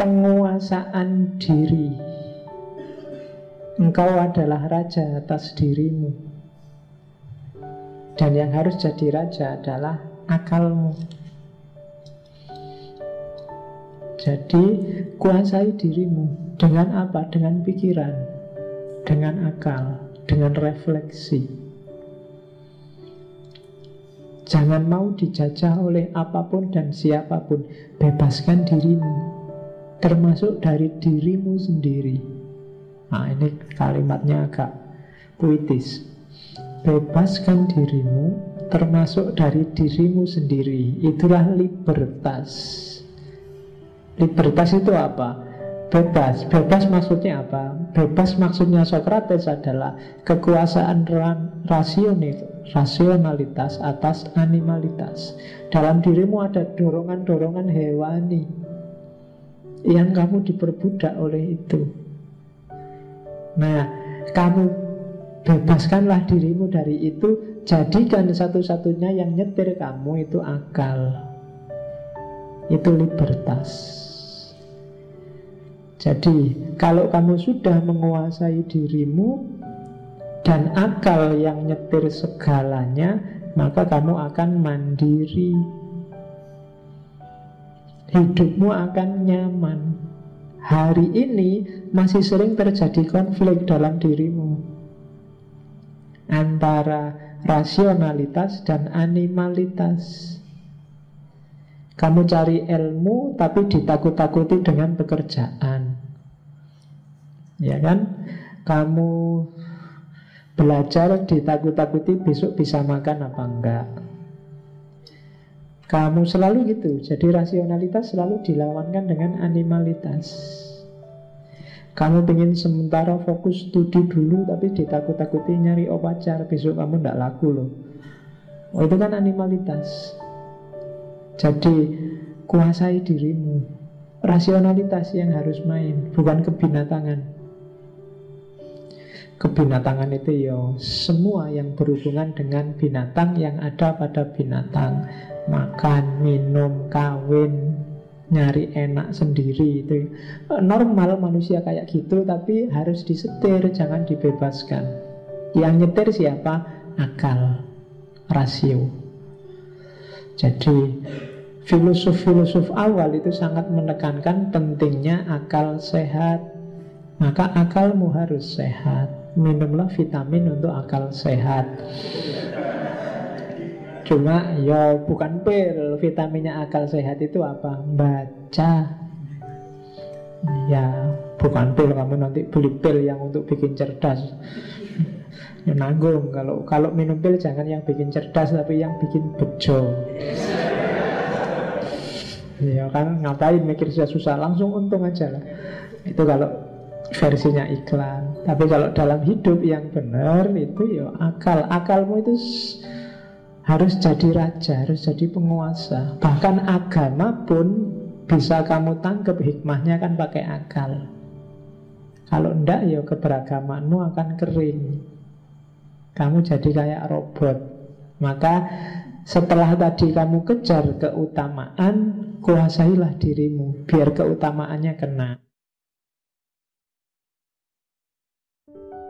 penguasaan diri. Engkau adalah raja atas dirimu. Dan yang harus jadi raja adalah akalmu. Jadi kuasai dirimu dengan apa? Dengan pikiran, dengan akal, dengan refleksi. Jangan mau dijajah oleh apa pun dan siapa pun. Bebaskan dirimu, termasuk dari dirimu sendiri. Nah, ini kalimatnya agak puitis. Bebaskan dirimu, termasuk dari dirimu sendiri. Itulah libertas. Libertas itu apa? Bebas. Bebas maksudnya apa? Bebas maksudnya Socrates adalah kekuasaan rasional, rasionalitas atas animalitas. Dalam dirimu ada dorongan-dorongan hewani yang kamu diperbudak oleh itu. Nah, kamu bebaskanlah dirimu dari itu, jadikan satu-satunya yang nyetir kamu itu akal. Itu libertas. Jadi, kalau kamu sudah menguasai dirimu dan akal yang nyetir segalanya, maka kamu akan mandiri. Hidupmu akan nyaman. Hari ini masih sering terjadi konflik dalam dirimu antara rasionalitas dan animalitas. Kamu cari ilmu tapi ditakut-takuti dengan pekerjaan. Ya kan? Kamu belajar ditakut-takuti besok bisa makan apa enggak. Kamu selalu gitu. Jadi rasionalitas selalu dilawankan dengan animalitas. Kamu ingin sementara fokus studi dulu tapi ditakut-takuti nyari opacar besok kamu ndak laku loh. Oh itu kan animalitas. Jadi kuasai dirimu Rasionalitas yang harus main Bukan kebinatangan Kebinatangan itu ya Semua yang berhubungan dengan binatang Yang ada pada binatang Makan, minum, kawin Nyari enak sendiri itu Normal manusia kayak gitu Tapi harus disetir Jangan dibebaskan Yang nyetir siapa? Akal Rasio Jadi Filosof-filosof awal itu sangat menekankan pentingnya akal sehat. Maka akalmu harus sehat. Minumlah vitamin untuk akal sehat. Cuma ya bukan pil. Vitaminnya akal sehat itu apa? Baca. Ya bukan pil. Kamu nanti beli pil yang untuk bikin cerdas. Ya nanggung. Kalau kalau minum pil jangan yang bikin cerdas Tapi yang bikin bejo. Ya kan ngapain mikir susah-susah? Langsung untung aja lah. Itu kalau versinya iklan. Tapi kalau dalam hidup yang benar itu ya akal. Akalmu itu harus jadi raja, harus jadi penguasa. Bahkan agama pun bisa kamu tangkap hikmahnya kan pakai akal. Kalau ndak ya keberagamanmu akan kering. Kamu jadi kayak robot. Maka setelah tadi kamu kejar keutamaan, kuasailah dirimu biar keutamaannya kena. you